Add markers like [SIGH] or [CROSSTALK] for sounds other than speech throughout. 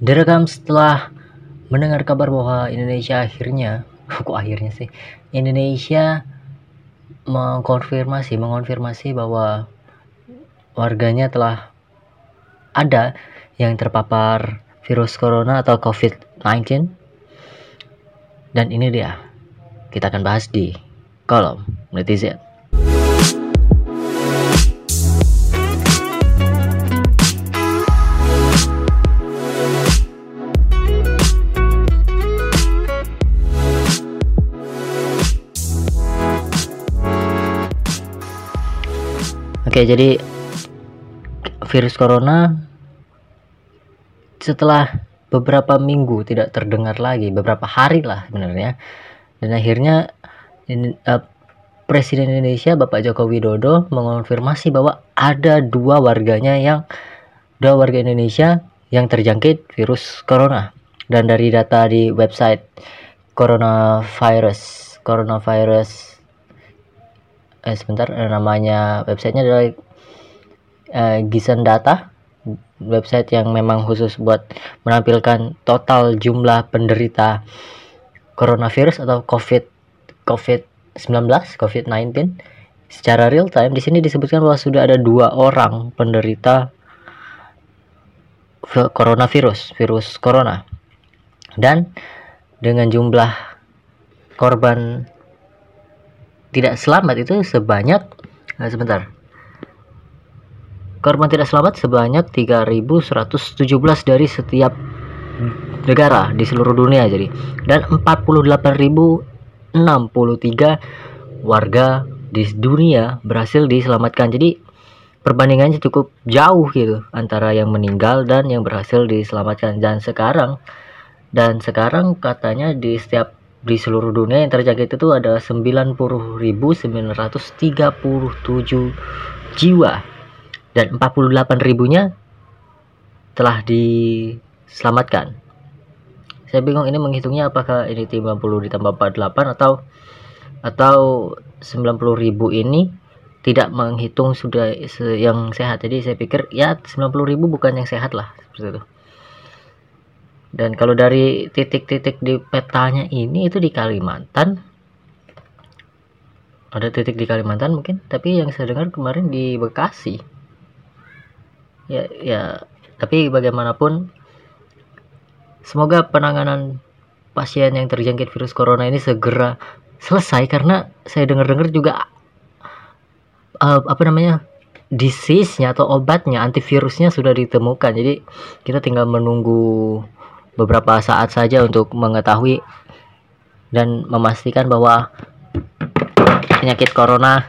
direkam setelah mendengar kabar bahwa Indonesia akhirnya [LAUGHS] kok akhirnya sih? Indonesia mengkonfirmasi mengonfirmasi bahwa warganya telah ada yang terpapar virus corona atau COVID-19 dan ini dia kita akan bahas di kolom netizen Oke, jadi virus corona setelah beberapa minggu tidak terdengar lagi, beberapa hari lah sebenarnya. Dan akhirnya in, uh, Presiden Indonesia Bapak Joko Widodo mengonfirmasi bahwa ada dua warganya yang dua warga Indonesia yang terjangkit virus corona. Dan dari data di website coronavirus coronavirus eh sebentar eh, namanya websitenya adalah eh, Gisen Data. Website yang memang khusus buat menampilkan total jumlah penderita coronavirus atau COVID COVID 19 COVID 19 secara real time di sini disebutkan bahwa sudah ada dua orang penderita coronavirus virus corona. Dan dengan jumlah korban tidak selamat itu sebanyak nah sebentar. Korban tidak selamat sebanyak 3117 dari setiap negara di seluruh dunia jadi. Dan 48.063 warga di dunia berhasil diselamatkan. Jadi perbandingannya cukup jauh gitu antara yang meninggal dan yang berhasil diselamatkan. Dan sekarang dan sekarang katanya di setiap di seluruh dunia yang terjangkit itu ada 90.937 jiwa dan 48 ribunya telah diselamatkan. Saya bingung ini menghitungnya apakah ini 50 ditambah 48 atau atau 90 ribu ini tidak menghitung sudah yang sehat. Jadi saya pikir ya 90 ribu bukan yang sehat lah seperti itu dan kalau dari titik-titik di petanya ini itu di Kalimantan. Ada titik di Kalimantan mungkin tapi yang saya dengar kemarin di Bekasi. Ya ya tapi bagaimanapun semoga penanganan pasien yang terjangkit virus corona ini segera selesai karena saya dengar-dengar juga uh, apa namanya disease-nya atau obatnya antivirusnya sudah ditemukan. Jadi kita tinggal menunggu beberapa saat saja untuk mengetahui dan memastikan bahwa penyakit corona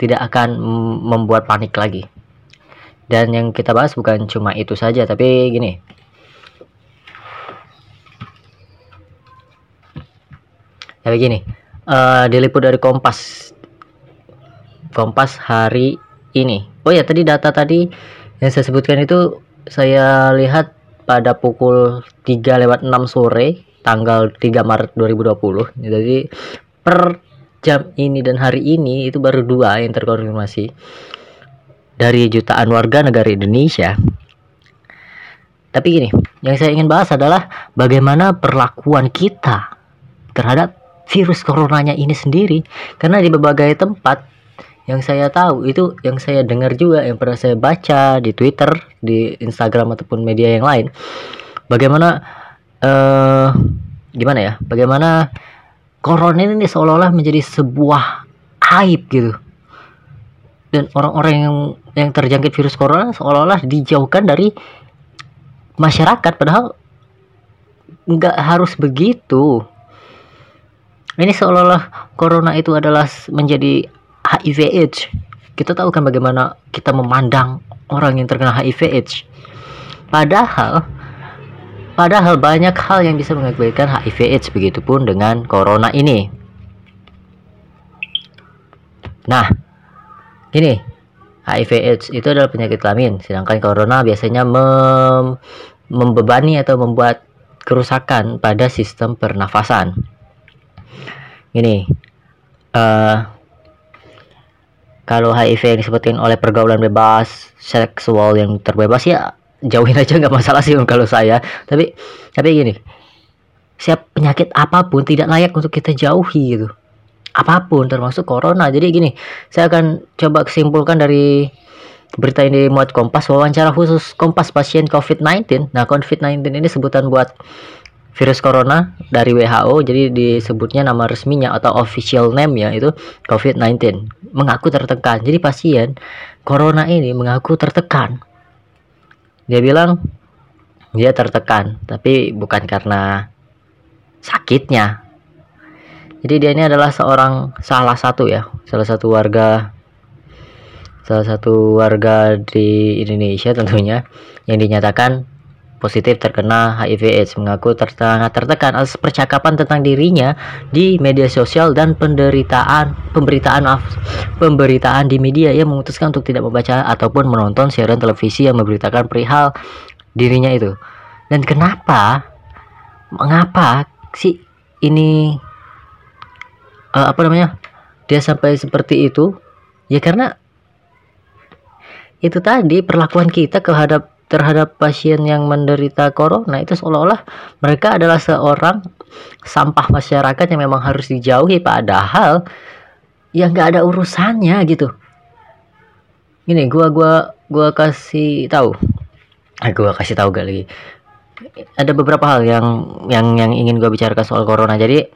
tidak akan membuat panik lagi. Dan yang kita bahas bukan cuma itu saja, tapi gini. Ya begini, uh, diliput dari Kompas. Kompas hari ini. Oh ya, tadi data tadi yang saya sebutkan itu saya lihat pada pukul 3 lewat 6 sore tanggal 3 Maret 2020 jadi per jam ini dan hari ini itu baru dua yang terkonfirmasi. Dari jutaan warga negara Indonesia. Tapi gini yang saya ingin bahas adalah bagaimana perlakuan kita terhadap virus coronanya ini sendiri. Karena di berbagai tempat yang saya tahu itu yang saya dengar juga yang pernah saya baca di Twitter di Instagram ataupun media yang lain. Bagaimana uh, gimana ya? Bagaimana corona ini seolah-olah menjadi sebuah aib gitu. Dan orang-orang yang yang terjangkit virus corona seolah-olah dijauhkan dari masyarakat padahal nggak harus begitu. Ini seolah-olah corona itu adalah menjadi HIV AIDS. Kita tahu kan bagaimana kita memandang orang yang terkena HIV AIDS. Padahal padahal banyak hal yang bisa mengakibatkan HIV AIDS begitupun dengan corona ini. Nah ini HIV AIDS itu adalah penyakit kelamin sedangkan corona biasanya mem membebani atau membuat kerusakan pada sistem pernafasan. Ini uh, kalau HIV yang disebutkan oleh pergaulan bebas seksual yang terbebas ya jauhin aja nggak masalah sih kalau saya. Tapi tapi gini siap penyakit apa pun tidak layak untuk kita jauhi gitu. Apa pun termasuk corona. Jadi gini saya akan coba kesimpulkan dari berita ini muat Kompas wawancara khusus Kompas pasien COVID-19 nah COVID-19 ini sebutan buat virus corona dari WHO jadi disebutnya nama resminya atau official name ya itu COVID-19 mengaku tertekan. Jadi pasien corona ini mengaku tertekan. Dia bilang dia tertekan tapi bukan karena sakitnya. Jadi dia ini adalah seorang salah satu ya salah satu warga salah satu warga di Indonesia tentunya yang dinyatakan positif terkena HIV AIDS mengaku sangat tertekan atas percakapan tentang dirinya di media sosial dan penderitaan pemberitaan pemberitaan di media. Ia memutuskan untuk tidak membaca ataupun menonton siaran televisi yang memberitakan perihal dirinya itu. Dan kenapa mengapa sih ini uh, apa namanya dia sampai seperti itu? Ya karena itu tadi perlakuan kita terhadap terhadap pasien yang menderita corona itu seolah-olah mereka adalah seorang sampah masyarakat yang memang harus dijauhi padahal ya nggak ada urusannya gitu. Ini gua gua gua kasih tahu. Eh, gua kasih tahu gak lagi. Ada beberapa hal yang yang yang ingin gue bicarakan soal corona. Jadi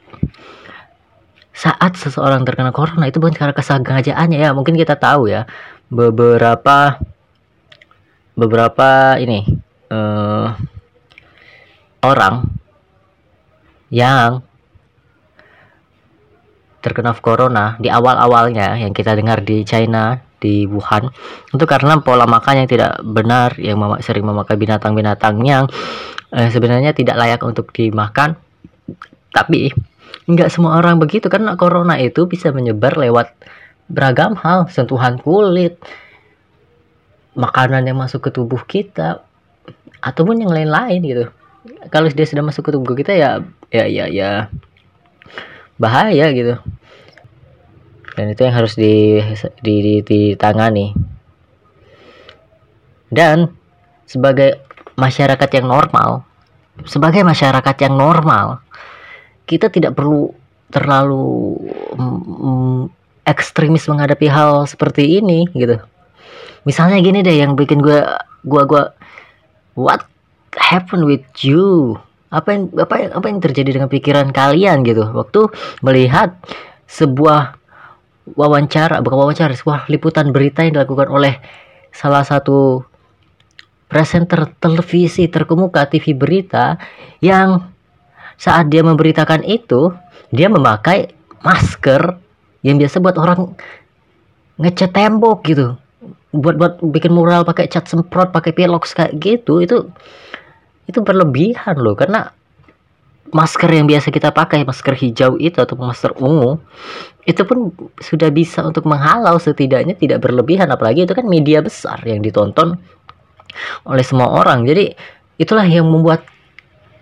saat seseorang terkena corona itu bukan karena kesengajaannya ya. Mungkin kita tahu ya beberapa beberapa ini uh, orang yang terkena corona di awal-awalnya yang kita dengar di China di Wuhan itu karena pola makan yang tidak benar yang mem sering memakai binatang-binatang yang eh, sebenarnya tidak layak untuk dimakan. Tapi nggak semua orang begitu karena corona itu bisa menyebar lewat beragam hal sentuhan kulit makanan yang masuk ke tubuh kita ataupun yang lain-lain gitu. Kalau dia sudah masuk ke tubuh kita ya ya ya ya bahaya gitu. Dan itu yang harus di, di, di, ditangani. Dan sebagai masyarakat yang normal sebagai masyarakat yang normal kita tidak perlu terlalu mm, ekstremis menghadapi hal seperti ini gitu misalnya gini deh yang bikin gue gue gue what happened with you? Apa yang apa yang apa yang terjadi dengan pikiran kalian gitu? Waktu melihat sebuah wawancara bukan wawancara sebuah liputan berita yang dilakukan oleh salah satu presenter televisi terkemuka TV berita yang saat dia memberitakan itu dia memakai masker yang biasa buat orang ngecat tembok gitu buat buat bikin mural pakai cat semprot pakai pilox kayak gitu itu itu berlebihan loh. Karena masker yang biasa kita pakai masker hijau itu atau masker ungu itu pun sudah bisa untuk menghalau setidaknya tidak berlebihan. Apalagi itu kan media besar yang ditonton oleh semua orang. Jadi itulah yang membuat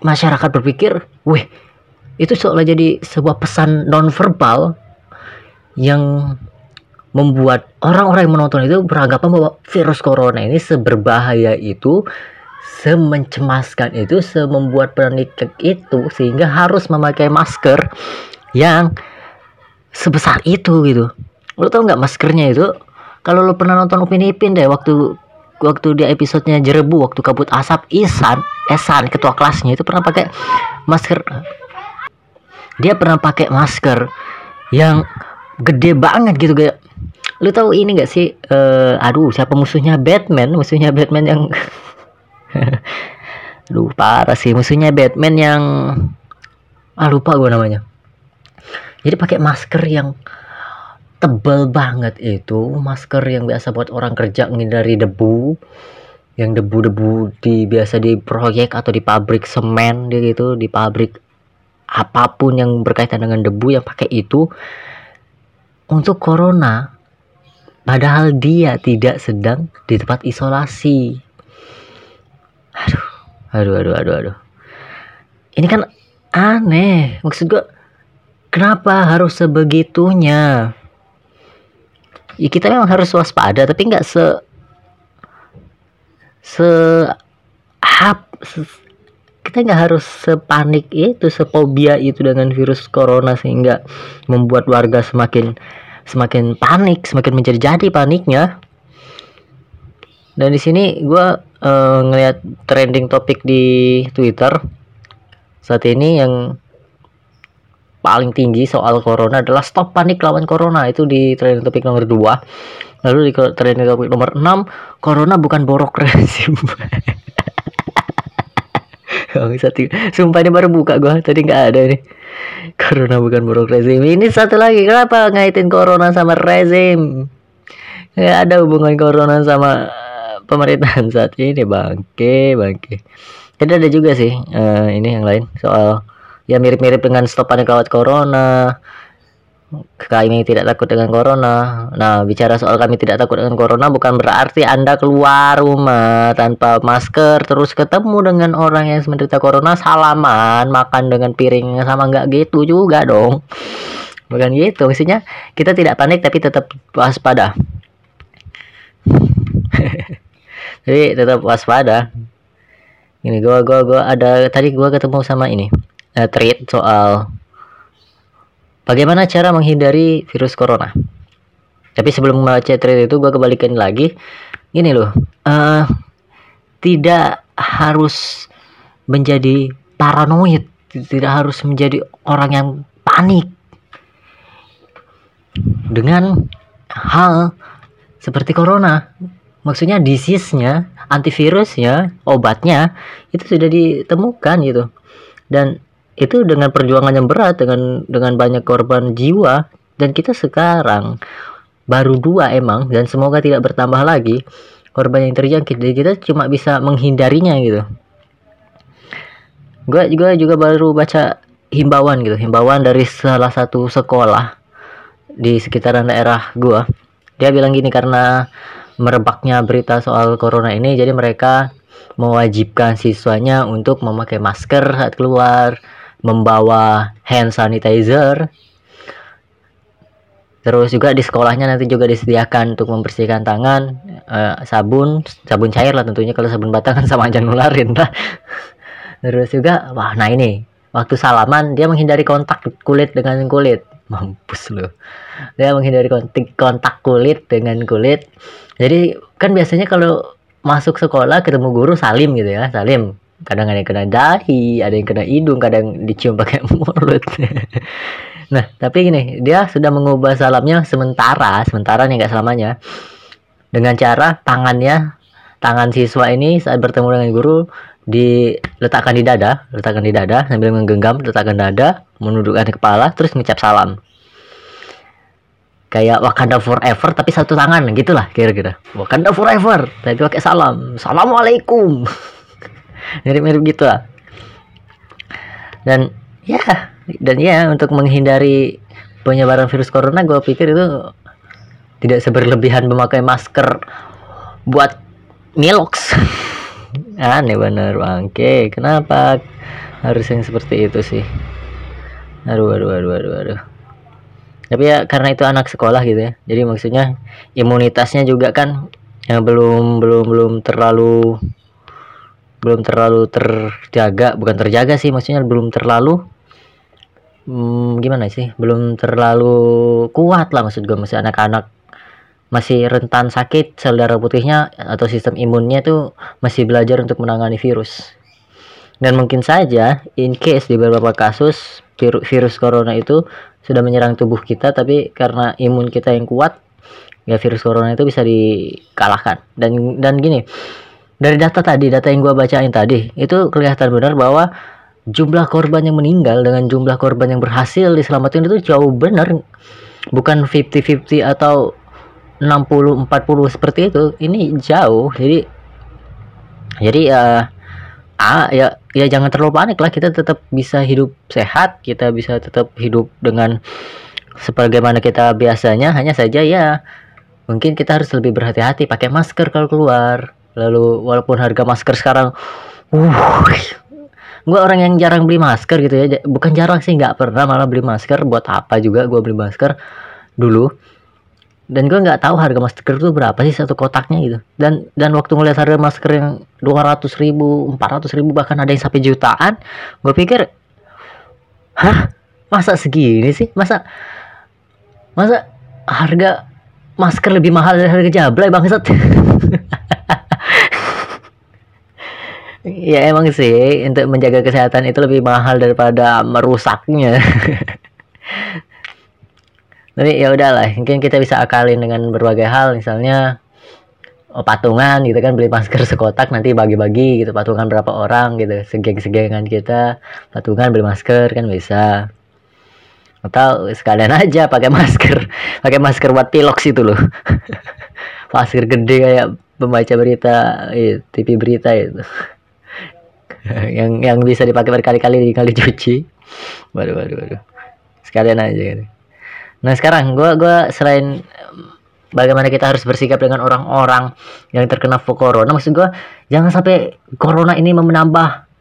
masyarakat berpikir weh itu seolah jadi sebuah pesan non verbal yang membuat orang-orang yang menonton itu beranggapan bahwa virus corona ini seberbahaya itu, semencemaskan itu, semembuat panik itu sehingga harus memakai masker yang sebesar itu gitu. Lo tau nggak maskernya itu? Kalau lo pernah nonton Upin Ipin deh waktu waktu di episodenya Jerebu waktu kabut asap Isan Esan ketua kelasnya itu pernah pakai masker dia pernah pakai masker yang gede banget gitu kayak lu tahu ini gak sih uh, aduh siapa musuhnya? Batman musuhnya Batman yang [LAUGHS] aduh parah sih musuhnya Batman yang ah lupa gue namanya. Jadi pakai masker yang tebal banget itu masker yang biasa buat orang kerja menghindari debu yang debu-debu di biasa di proyek atau di pabrik semen gitu di pabrik apa pun yang berkaitan dengan debu yang pakai itu. Untuk corona Padahal dia tidak sedang di tempat isolasi. Aduh, aduh, aduh, aduh, aduh. Ini kan aneh. Maksud gue, kenapa harus sebegitunya? Ya kita memang harus waspada, tapi nggak se se hap kita nggak harus sepanik itu sepobia itu dengan virus corona sehingga membuat warga semakin semakin panik semakin menjadi-jadi paniknya. Dan di sini gue uh, ngeliat trending topik di Twitter saat ini yang paling tinggi soal corona adalah stop panik lawan corona. Itu di trending topik nomor 2 lalu di trending topik nomor 6 corona bukan borok rezim [LAUGHS] Oh, sumpah ini baru buka gua tadi nggak ada nih corona bukan buruk rezim. Ini satu lagi kenapa ngaitin corona sama rezim? Nggak ada hubungan corona sama eh, pemerintahan [LAUGHS] saat ini. Bangke bangke. Jadi ada juga sih uh, ini yang lain soal ya mirip-mirip dengan stop panik lewat corona kami tidak takut dengan corona. Nah, bicara soal kami tidak takut dengan corona bukan berarti Anda keluar rumah tanpa masker terus ketemu dengan orang yang menderita corona salaman, makan dengan piring sama nggak gitu juga dong. Bukan gitu, maksudnya kita tidak panik tapi tetap waspada. [LAUGHS] Jadi tetap waspada. Ini gua gua gua ada tadi gua ketemu sama ini. Uh, tweet soal Bagaimana cara menghindari virus corona? Tapi sebelum membaca thread itu gue kebalikin lagi. Ini loh, uh, tidak harus menjadi paranoid, tidak harus menjadi orang yang panik dengan hal seperti corona. Maksudnya disease-nya, antivirusnya, obatnya itu sudah ditemukan gitu. Dan itu dengan perjuangan yang berat dengan dengan banyak korban jiwa dan kita sekarang baru dua emang dan semoga tidak bertambah lagi korban yang terjangkit. Jadi kita cuma bisa menghindarinya gitu. Gue juga juga baru baca himbauan gitu himbauan dari salah satu sekolah di sekitaran daerah gue dia bilang gini karena merebaknya berita soal corona ini jadi mereka mewajibkan siswanya untuk memakai masker saat keluar membawa hand sanitizer. Terus juga di sekolahnya nanti juga disediakan untuk membersihkan tangan uh, sabun sabun cair lah tentunya kalau sabun batang kan sama aja nularin lah. [LAUGHS] Terus juga wah nah ini waktu salaman dia menghindari kontak kulit dengan kulit. Mampus loh dia menghindari kontak kontak kulit dengan kulit. Jadi kan biasanya kalau masuk sekolah ketemu guru salim gitu ya salim kadang ada yang kena dahi ada yang kena hidung kadang dicium pakai [LAUGHS] mulut. Nah tapi gini dia sudah mengubah salamnya sementara sementara nih nggak selamanya. Dengan cara tangannya tangan siswa ini saat bertemu dengan guru diletakkan di dada letakkan di dada sambil menggenggam letakkan dada menundukkan kepala terus mengucap salam. Kayak Wakanda Forever tapi satu tangan gitulah kira-kira. Wakanda Forever tapi pakai salam. Assalamualaikum mirip-mirip gitu lah dan ya dan ya untuk menghindari penyebaran virus corona gue pikir itu tidak seberlebihan memakai masker buat milox [LAUGHS] aneh bener bangke. Kenapa harus yang seperti itu sih? Aduh aduh aduh aduh aduh. Tapi ya karena itu anak sekolah gitu ya. Jadi maksudnya imunitasnya juga kan yang belum belum belum terlalu belum terlalu terjaga bukan terjaga sih maksudnya belum terlalu hmm, gimana sih belum terlalu kuat lah maksud gue masih anak-anak masih rentan sakit sel darah putihnya atau sistem imunnya tuh masih belajar untuk menangani virus. Dan mungkin saja in case di beberapa kasus virus, virus corona itu sudah menyerang tubuh kita tapi karena imun kita yang kuat ya virus corona itu bisa dikalahkan. Dan dan gini dari data tadi, data yang gue bacain tadi, itu kelihatan benar bahwa jumlah korban yang meninggal dengan jumlah korban yang berhasil diselamatkan itu jauh benar. Bukan 50-50 atau 60-40 seperti itu. Ini jauh. Jadi jadi uh, ah ya ya jangan terlalu panik lah kita tetap bisa hidup sehat kita bisa tetap hidup dengan sebagaimana kita biasanya hanya saja ya mungkin kita harus lebih berhati-hati pakai masker kalau keluar lalu walaupun harga masker sekarang uh gue orang yang jarang beli masker gitu ya. Bukan jarang sih nggak pernah malah beli masker. Buat apa juga gue beli masker dulu. Dan gue nggak tahu harga masker itu berapa sih satu kotaknya gitu. Dan dan waktu ngeliat harga masker yang dua ratus ribu empat ratus ribu bahkan ada yang sampai jutaan gue pikir hah? Masa segini sih? Masa masa harga masker lebih mahal dari harga jablay bangsat [LAUGHS] ya emang sih untuk menjaga kesehatan itu lebih mahal daripada merusaknya. [LAUGHS] Tapi ya udahlah mungkin kita bisa akalin dengan berbagai hal. Misalnya oh, patungan gitu kan beli masker sekotak nanti bagi-bagi gitu patungan berapa orang gitu segeng-segengan kita patungan beli masker kan bisa. Atau sekalian aja pakai masker [LAUGHS] pakai masker buat piloks itu loh. [LAUGHS] Masker gede kayak pembaca berita iya, TV berita itu [LAUGHS] yang yang bisa dipakai berkali-kali kali cuci waduh waduh waduh sekalian aja gitu. nah sekarang gua gua selain bagaimana kita harus bersikap dengan orang-orang yang terkena corona maksud gua jangan sampai corona ini menambah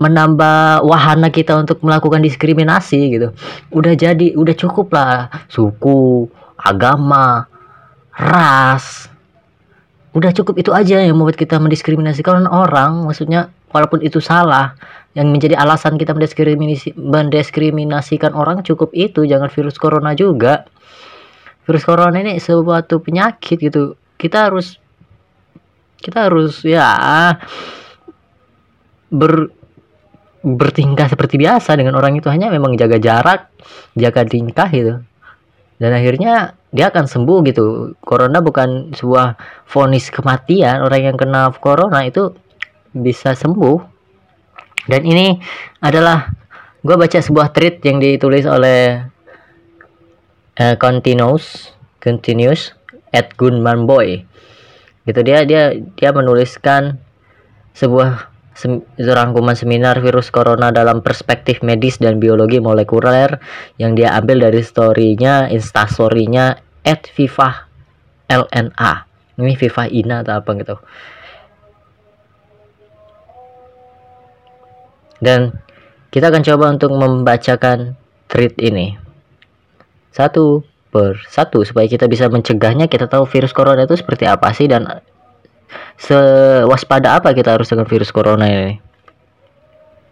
menambah wahana kita untuk melakukan diskriminasi gitu. Udah jadi udah cukup lah. Suku agama ras. Udah cukup itu aja yang membuat kita mendiskriminasikan orang maksudnya walaupun itu salah yang menjadi alasan kita mendiskriminasi mendiskriminasikan orang cukup itu jangan virus corona juga. Virus corona ini suatu penyakit gitu. Kita harus kita harus ya ber bertingkah seperti biasa dengan orang itu. Hanya memang jaga jarak jaga tingkah gitu. Dan akhirnya dia akan sembuh gitu. Corona bukan sebuah vonis kematian. Orang yang kena corona itu bisa sembuh. Dan ini adalah gue baca sebuah tweet yang ditulis oleh uh, continuous continuous at Gunman Boy. Gitu dia dia dia menuliskan sebuah sem rangkuman seminar virus corona dalam perspektif medis dan biologi molekuler yang dia ambil dari storynya instastorynya at Viva LNA ini Viva Ina atau apa gitu Dan kita akan coba untuk membacakan tweet ini. Satu per satu supaya kita bisa mencegahnya kita tahu virus corona itu seperti apa sih dan sewaspada apa kita harus dengan virus corona ini.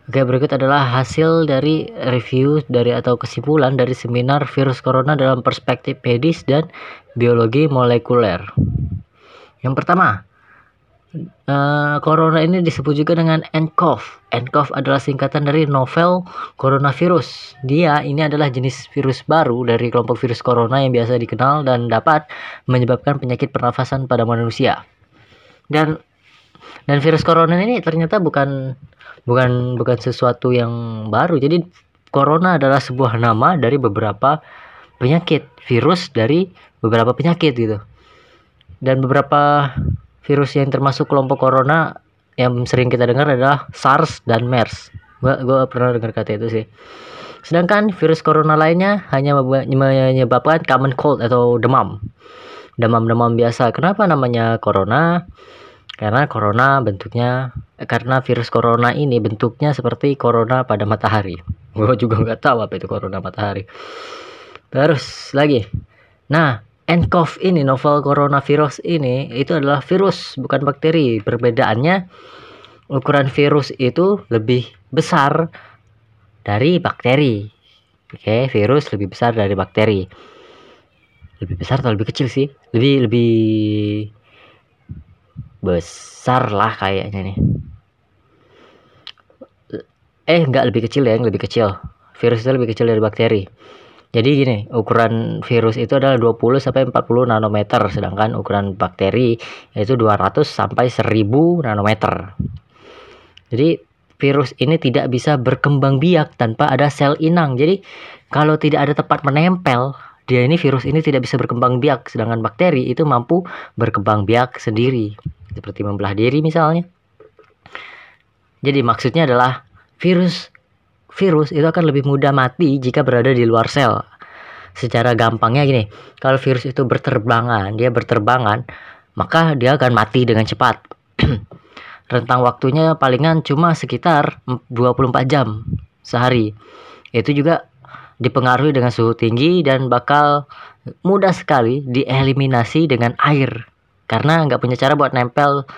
Oke, berikut adalah hasil dari review dari atau kesimpulan dari seminar virus corona dalam perspektif medis dan biologi molekuler. Yang pertama, Uh, corona ini disebut juga dengan nCoV. nCoV adalah singkatan dari novel coronavirus. Dia ini adalah jenis virus baru dari kelompok virus corona yang biasa dikenal dan dapat menyebabkan penyakit pernafasan pada manusia. Dan dan virus corona ini ternyata bukan bukan bukan sesuatu yang baru. Jadi corona adalah sebuah nama dari beberapa penyakit, virus dari beberapa penyakit gitu. Dan beberapa virus yang termasuk kelompok corona yang sering kita dengar adalah SARS dan MERS. Gua gua pernah dengar kata itu sih. Sedangkan virus corona lainnya hanya menyebabkan common cold atau demam. Demam-demam biasa. Kenapa namanya corona? Karena corona bentuknya karena virus corona ini bentuknya seperti corona pada matahari. Gue juga nggak tahu apa itu corona matahari. Terus lagi. Nah, nCoV ini novel coronavirus ini itu adalah virus bukan bakteri. Perbedaannya ukuran virus itu lebih besar dari bakteri. Oke virus lebih besar dari bakteri. Lebih besar atau lebih kecil sih? Lebih lebih besar lah kayaknya nih. Eh enggak lebih kecil ya yang lebih kecil. Virus itu lebih kecil dari bakteri jadi gini, ukuran virus itu adalah 20 sampai 40 nanometer, sedangkan ukuran bakteri yaitu 200 sampai 1000 nanometer. Jadi virus ini tidak bisa berkembang biak tanpa ada sel inang. Jadi kalau tidak ada tempat menempel, dia ini virus ini tidak bisa berkembang biak, sedangkan bakteri itu mampu berkembang biak sendiri, seperti membelah diri misalnya. Jadi maksudnya adalah virus virus itu akan lebih mudah mati jika berada di luar sel. Secara gampangnya gini, kalau virus itu berterbangan, dia berterbangan, maka dia akan mati dengan cepat. [CLEARS THROAT] Rentang waktunya palingan cuma sekitar 24 jam sehari. Itu juga dipengaruhi dengan suhu tinggi dan bakal mudah sekali dieliminasi dengan air karena nggak punya cara buat nempel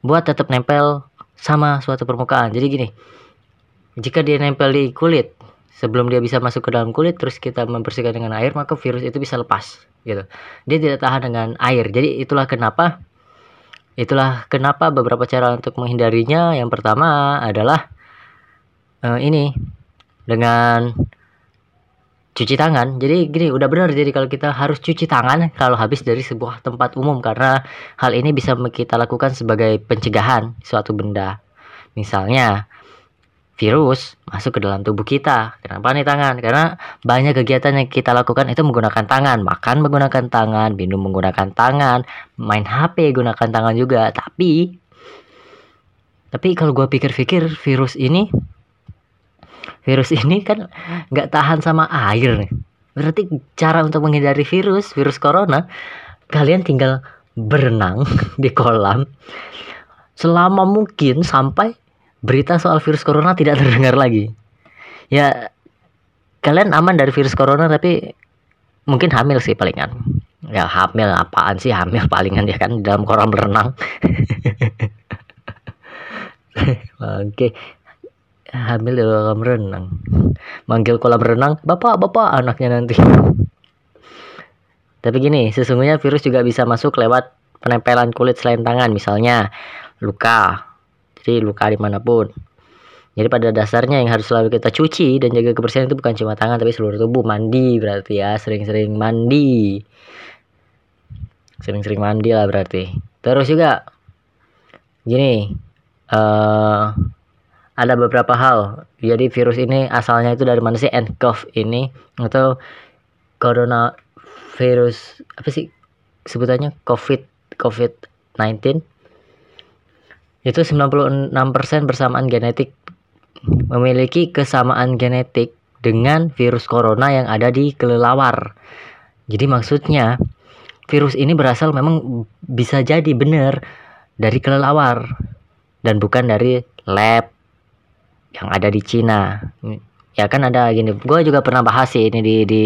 buat tetap nempel sama suatu permukaan jadi gini jika dia nempel di kulit sebelum dia bisa masuk ke dalam kulit terus kita membersihkan dengan air maka virus itu bisa lepas gitu. Dia tidak tahan dengan air. Jadi itulah kenapa itulah kenapa beberapa cara untuk menghindarinya. Yang pertama adalah uh, ini dengan cuci tangan. Jadi gini udah benar. Jadi kalau kita harus cuci tangan kalau habis dari sebuah tempat umum karena hal ini bisa kita lakukan sebagai pencegahan suatu benda. Misalnya virus masuk ke dalam tubuh kita kenapa nih tangan. Karena banyak kegiatan yang kita lakukan itu menggunakan tangan. Makan menggunakan tangan minum menggunakan tangan main HP gunakan tangan juga. Tapi tapi kalau gue pikir-pikir virus ini virus ini kan nggak tahan sama air nih. Berarti cara untuk menghindari virus, virus corona, kalian tinggal berenang [LAUGHS] di kolam. Selama mungkin sampai berita soal virus corona tidak [LAUGHS] terdengar lagi. Ya kalian aman dari virus corona tapi mungkin hamil sih palingan. Ya hamil apaan sih hamil palingan ya kan dalam kolam berenang. Oke, [LAUGHS] hamil di kolam renang manggil kolam renang bapak bapak anaknya nanti tapi gini sesungguhnya virus juga bisa masuk lewat penempelan kulit selain tangan misalnya luka jadi luka di mana pun. Jadi pada dasarnya yang harus selalu kita cuci dan jaga kebersihan itu bukan cuma tangan tapi seluruh tubuh. Mandi berarti ya sering-sering mandi. Sering-sering mandi lah berarti. Terus juga gini uh, ada beberapa hal. Jadi virus ini asalnya itu dari mana sih? nCoV ini atau corona virus apa sih sebutannya? COVID COVID-19 itu 96% bersamaan genetik memiliki kesamaan genetik dengan virus corona yang ada di kelelawar. Jadi maksudnya virus ini berasal memang bisa jadi benar dari kelelawar dan bukan dari lab yang ada di Cina ya kan ada gini gue juga pernah bahas sih ini di di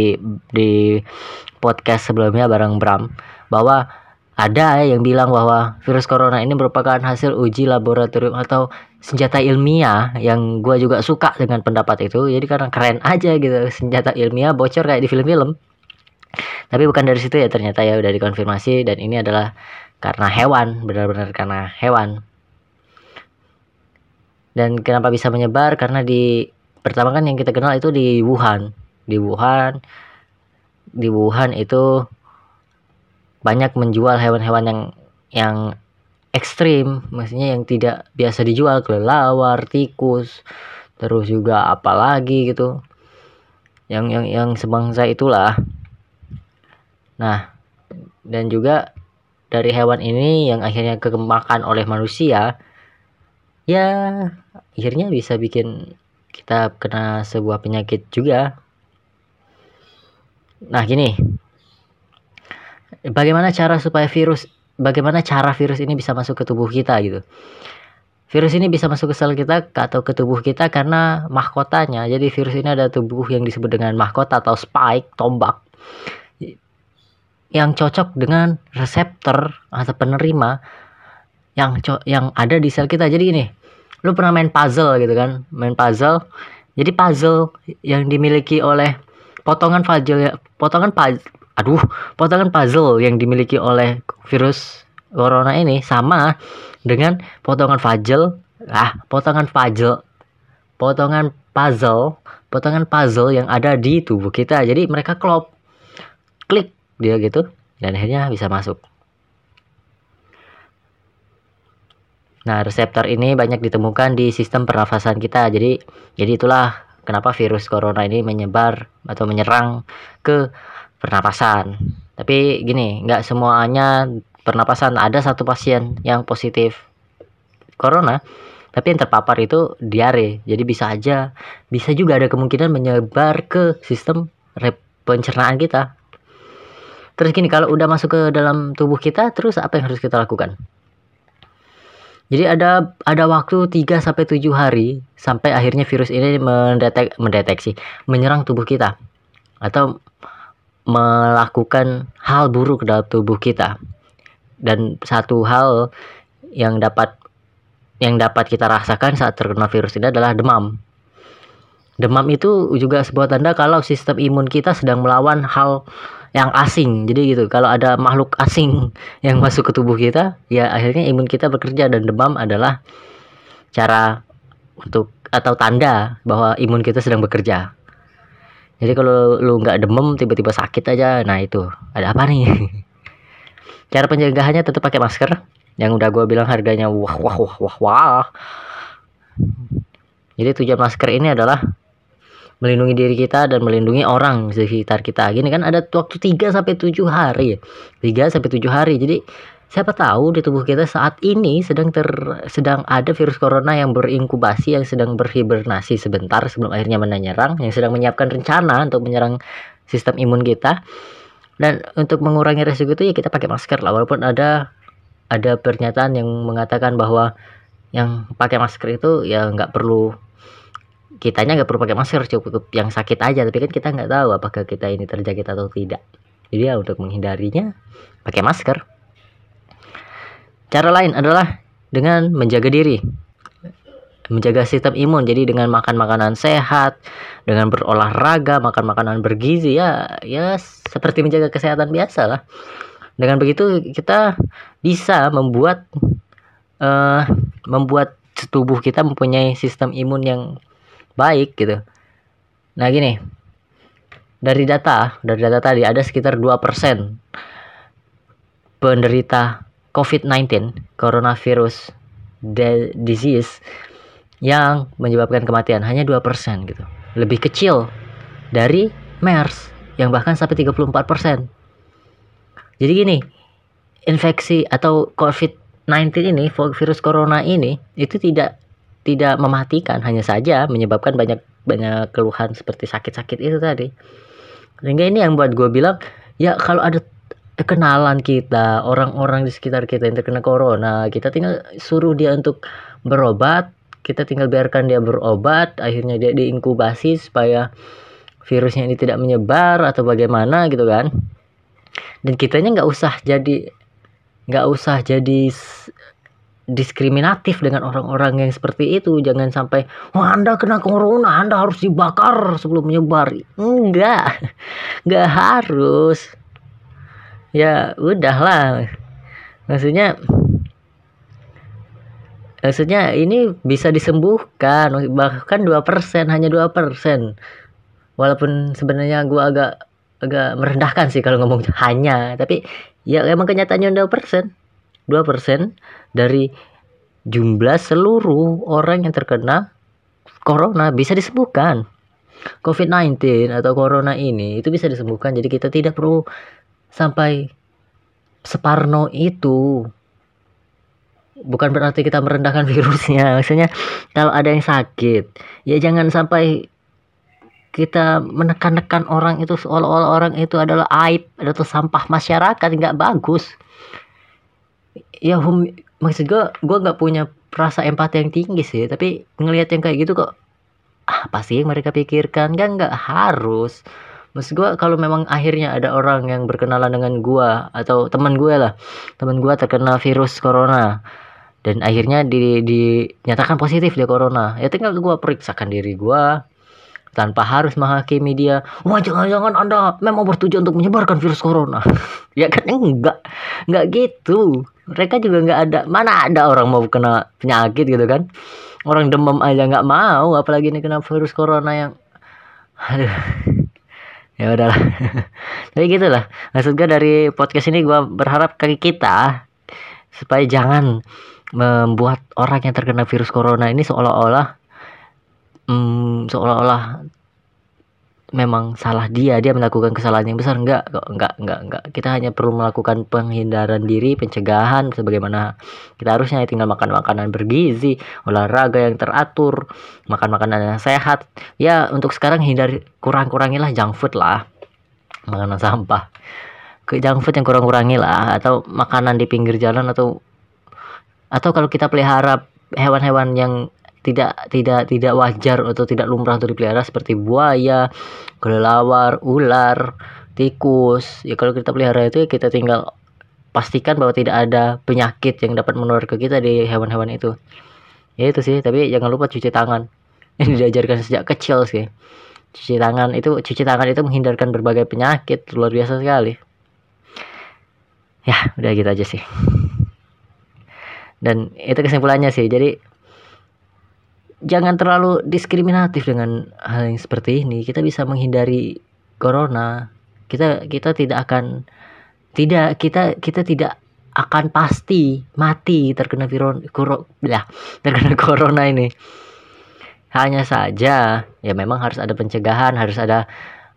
di podcast sebelumnya bareng Bram bahwa ada yang bilang bahwa virus corona ini merupakan hasil uji laboratorium atau senjata ilmiah yang gue juga suka dengan pendapat itu. Jadi karena keren aja gitu senjata ilmiah bocor kayak di film-film. Tapi bukan dari situ ya ternyata ya udah dikonfirmasi dan ini adalah karena hewan benar-benar karena hewan. Dan kenapa bisa menyebar? Karena di pertama kan yang kita kenal itu di Wuhan. Di Wuhan di Wuhan itu banyak menjual hewan-hewan yang yang ekstrim maksudnya yang tidak biasa dijual kelelawar tikus terus juga apalagi gitu. Yang yang yang sebangsa itulah. Nah dan juga dari hewan ini yang akhirnya kemakan oleh manusia ya akhirnya bisa bikin kita kena sebuah penyakit juga. Nah gini bagaimana cara supaya virus bagaimana cara virus ini bisa masuk ke tubuh kita gitu. Virus ini bisa masuk ke sel kita atau ke tubuh kita karena mahkotanya. Jadi virus ini ada tubuh yang disebut dengan mahkota atau spike tombak. Yang cocok dengan reseptor atau penerima yang yang ada di sel kita. Jadi ini lu pernah main puzzle gitu kan? Main puzzle. Jadi puzzle yang dimiliki oleh potongan puzzle potongan aduh potongan puzzle yang dimiliki oleh virus corona ini sama dengan potongan puzzle. Ah potongan puzzle. Potongan puzzle potongan puzzle yang ada di tubuh kita. Jadi mereka klop klik dia gitu dan akhirnya bisa masuk. Nah, reseptor ini banyak ditemukan di sistem pernafasan kita. Jadi, jadi itulah kenapa virus corona ini menyebar atau menyerang ke pernapasan. Tapi gini, nggak semuanya pernapasan. Ada satu pasien yang positif corona, tapi yang terpapar itu diare. Jadi bisa aja, bisa juga ada kemungkinan menyebar ke sistem pencernaan kita. Terus gini, kalau udah masuk ke dalam tubuh kita, terus apa yang harus kita lakukan? Jadi ada ada waktu 3 sampai 7 hari sampai akhirnya virus ini mendetek, mendeteksi menyerang tubuh kita atau melakukan hal buruk dalam tubuh kita. Dan satu hal yang dapat yang dapat kita rasakan saat terkena virus ini adalah demam. Demam itu juga sebuah tanda kalau sistem imun kita sedang melawan hal yang asing. Jadi gitu kalau ada makhluk asing [LAUGHS] yang masuk ke tubuh kita ya akhirnya imun kita bekerja. Dan demam adalah cara untuk atau tanda bahwa imun kita sedang bekerja jadi kalau lu nggak demam tiba-tiba sakit aja. Nah itu. Ada apa nih? [LAUGHS] Cara pencegahannya tetap pakai masker. Yang udah gue bilang harganya wah wah wah wah wah. Jadi tujuan masker ini adalah melindungi diri kita dan melindungi orang sekitar kita. Gini kan ada waktu 3 sampai 7 hari. 3 sampai 7 hari. Jadi siapa tahu di tubuh kita saat ini sedang ter sedang ada virus corona yang berinkubasi yang sedang berhibernasi sebentar sebelum akhirnya menyerang yang sedang menyiapkan rencana untuk menyerang sistem imun kita. Dan untuk mengurangi resiko itu ya kita pakai masker lah walaupun ada ada pernyataan yang mengatakan bahwa yang pakai masker itu ya nggak perlu kitanya nggak perlu pakai masker cukup yang sakit aja. Tapi kan kita nggak tahu apakah kita ini terjangkit atau tidak. Jadi ya untuk menghindarinya pakai masker Cara lain adalah dengan menjaga diri. Menjaga sistem imun jadi dengan makan makanan sehat, dengan berolahraga, makan makanan bergizi ya ya seperti menjaga kesehatan biasa lah. Dengan begitu kita bisa membuat uh, membuat tubuh kita mempunyai sistem imun yang baik gitu. Nah gini, dari data, dari data tadi ada sekitar 2% penderita COVID-19, coronavirus disease yang menyebabkan kematian hanya 2% gitu. Lebih kecil dari MERS yang bahkan sampai 34%. Jadi gini, infeksi atau COVID-19 ini, virus corona ini itu tidak tidak mematikan, hanya saja menyebabkan banyak banyak keluhan seperti sakit-sakit itu tadi. Sehingga ini yang buat gue bilang, ya kalau ada kenalan kita, orang-orang di sekitar kita yang terkena corona, kita tinggal suruh dia untuk berobat, kita tinggal biarkan dia berobat, akhirnya dia diinkubasi supaya virusnya ini tidak menyebar atau bagaimana gitu kan. Dan kitanya nggak usah jadi nggak usah jadi diskriminatif dengan orang-orang yang seperti itu. Jangan sampai wah anda kena corona anda harus dibakar sebelum menyebar. Enggak enggak [LAUGHS] harus ya udahlah. Maksudnya maksudnya ini bisa disembuhkan. Bahkan dua persen hanya dua persen. Walaupun sebenarnya gua agak agak merendahkan sih kalau ngomong hanya. Tapi ya emang kenyataannya dua persen. Dua persen dari jumlah seluruh orang yang terkena corona bisa disembuhkan. COVID-19 atau corona ini itu bisa disembuhkan. Jadi kita tidak perlu sampai separno itu bukan berarti kita merendahkan [LAUGHS] virusnya maksudnya kalau ada yang sakit ya jangan sampai kita menekan-nekan orang itu seolah-olah orang itu adalah aib atau sampah masyarakat nggak bagus. Ya hum, maksud gue gue nggak punya rasa empati yang tinggi sih tapi ngelihat yang kayak gitu kok ah, sih yang mereka pikirkan? Kan nggak harus Maksud gue kalau memang akhirnya ada orang yang berkenalan dengan gue atau teman gue lah, teman gue terkena virus corona dan akhirnya di, dinyatakan positif dia corona, ya tinggal gue periksakan diri gue tanpa harus menghakimi dia. Wah jangan-jangan anda memang bertujuan untuk menyebarkan virus corona. [LAUGHS] ya kan enggak, enggak gitu. Mereka juga enggak ada, mana ada orang mau kena penyakit gitu kan? Orang demam aja nggak mau, apalagi ini kena virus corona yang, aduh ya udahlah. [LAUGHS] Tapi gitulah. Maksud gue dari podcast ini gue berharap ke kita supaya jangan membuat orang yang terkena virus corona ini seolah-olah hmm, seolah-olah memang salah dia dia melakukan kesalahan yang besar. Enggak kok enggak enggak enggak. Kita hanya perlu melakukan penghindaran diri pencegahan sebagaimana kita harusnya. Tinggal makan makanan bergizi olahraga yang teratur makan makanan yang sehat. Ya untuk sekarang hindari kurang-kurangilah junk food lah. Makanan sampah. Ke junk food yang kurang-kurangilah atau makanan di pinggir jalan atau atau kalau kita pelihara hewan-hewan yang tidak tidak tidak wajar atau tidak lumrah untuk dipelihara seperti buaya, kelelawar, ular, tikus. Ya kalau kita pelihara itu ya kita tinggal pastikan bahwa tidak ada penyakit yang dapat menular ke kita di hewan-hewan itu. Ya itu sih. Tapi jangan lupa cuci tangan. [LAUGHS] Ini diajarkan sejak kecil sih. Cuci tangan itu cuci tangan itu menghindarkan berbagai penyakit. Luar biasa sekali. Ya udah gitu aja sih. Dan itu kesimpulannya sih. Jadi jangan terlalu diskriminatif dengan hal yang seperti ini. Kita bisa menghindari corona. Kita kita tidak akan tidak kita kita tidak akan pasti mati terkena virus ya terkena [LAUGHS] corona ini. Hanya saja ya memang harus ada pencegahan harus ada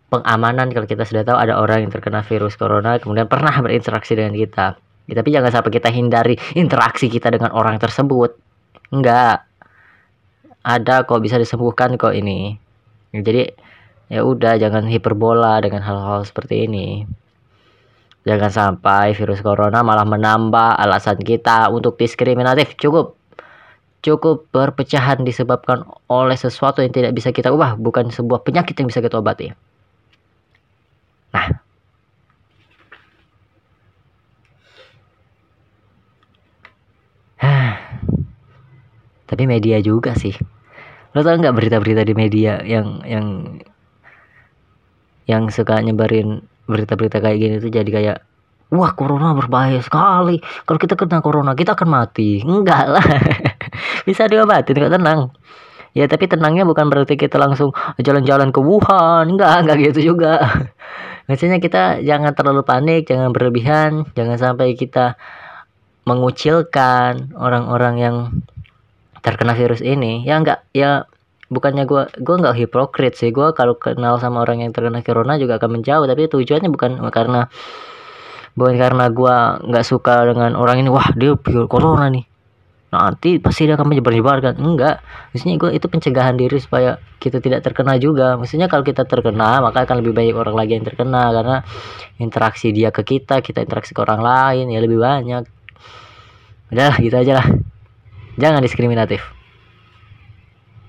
pengamanan. Kalau kita sudah tahu ada orang yang terkena virus corona kemudian pernah berinteraksi dengan kita. Ya, tapi jangan sampai kita hindari interaksi kita dengan orang tersebut. Enggak ada kok bisa disembuhkan kok ini. Jadi ya udah jangan hiperbola dengan hal-hal seperti ini. Jangan sampai virus corona malah menambah alasan kita untuk diskriminatif. Cukup. Cukup perpecahan disebabkan oleh sesuatu yang tidak bisa kita ubah bukan sebuah penyakit yang bisa kita obati. Nah tapi media juga sih. Lo tau nggak berita-berita di media yang yang yang suka nyebarin berita-berita kayak gini tuh jadi kayak wah corona berbahaya sekali. Kalau kita kena corona kita akan mati. Enggak lah. [LAUGHS] Bisa diobatin kok tenang. Ya tapi tenangnya bukan berarti kita langsung jalan-jalan ke Wuhan. Enggak enggak gitu juga. [LAUGHS] Maksudnya kita jangan terlalu panik jangan berlebihan jangan sampai kita mengucilkan orang-orang yang terkena virus ini ya enggak ya bukannya gue gue nggak hipokrit sih. Gue kalau kenal sama orang yang terkena corona juga akan menjauh tapi tujuannya bukan karena bukan karena gue nggak suka dengan orang ini. Wah dia pure corona nih. Nanti pasti dia akan menyebar-nyebarkan enggak maksudnya gue itu pencegahan diri supaya kita tidak terkena juga. Maksudnya kalau kita terkena maka akan lebih banyak orang lagi yang terkena. Karena interaksi dia ke kita kita interaksi ke orang lain ya lebih banyak. Udah gitu aja lah jangan diskriminatif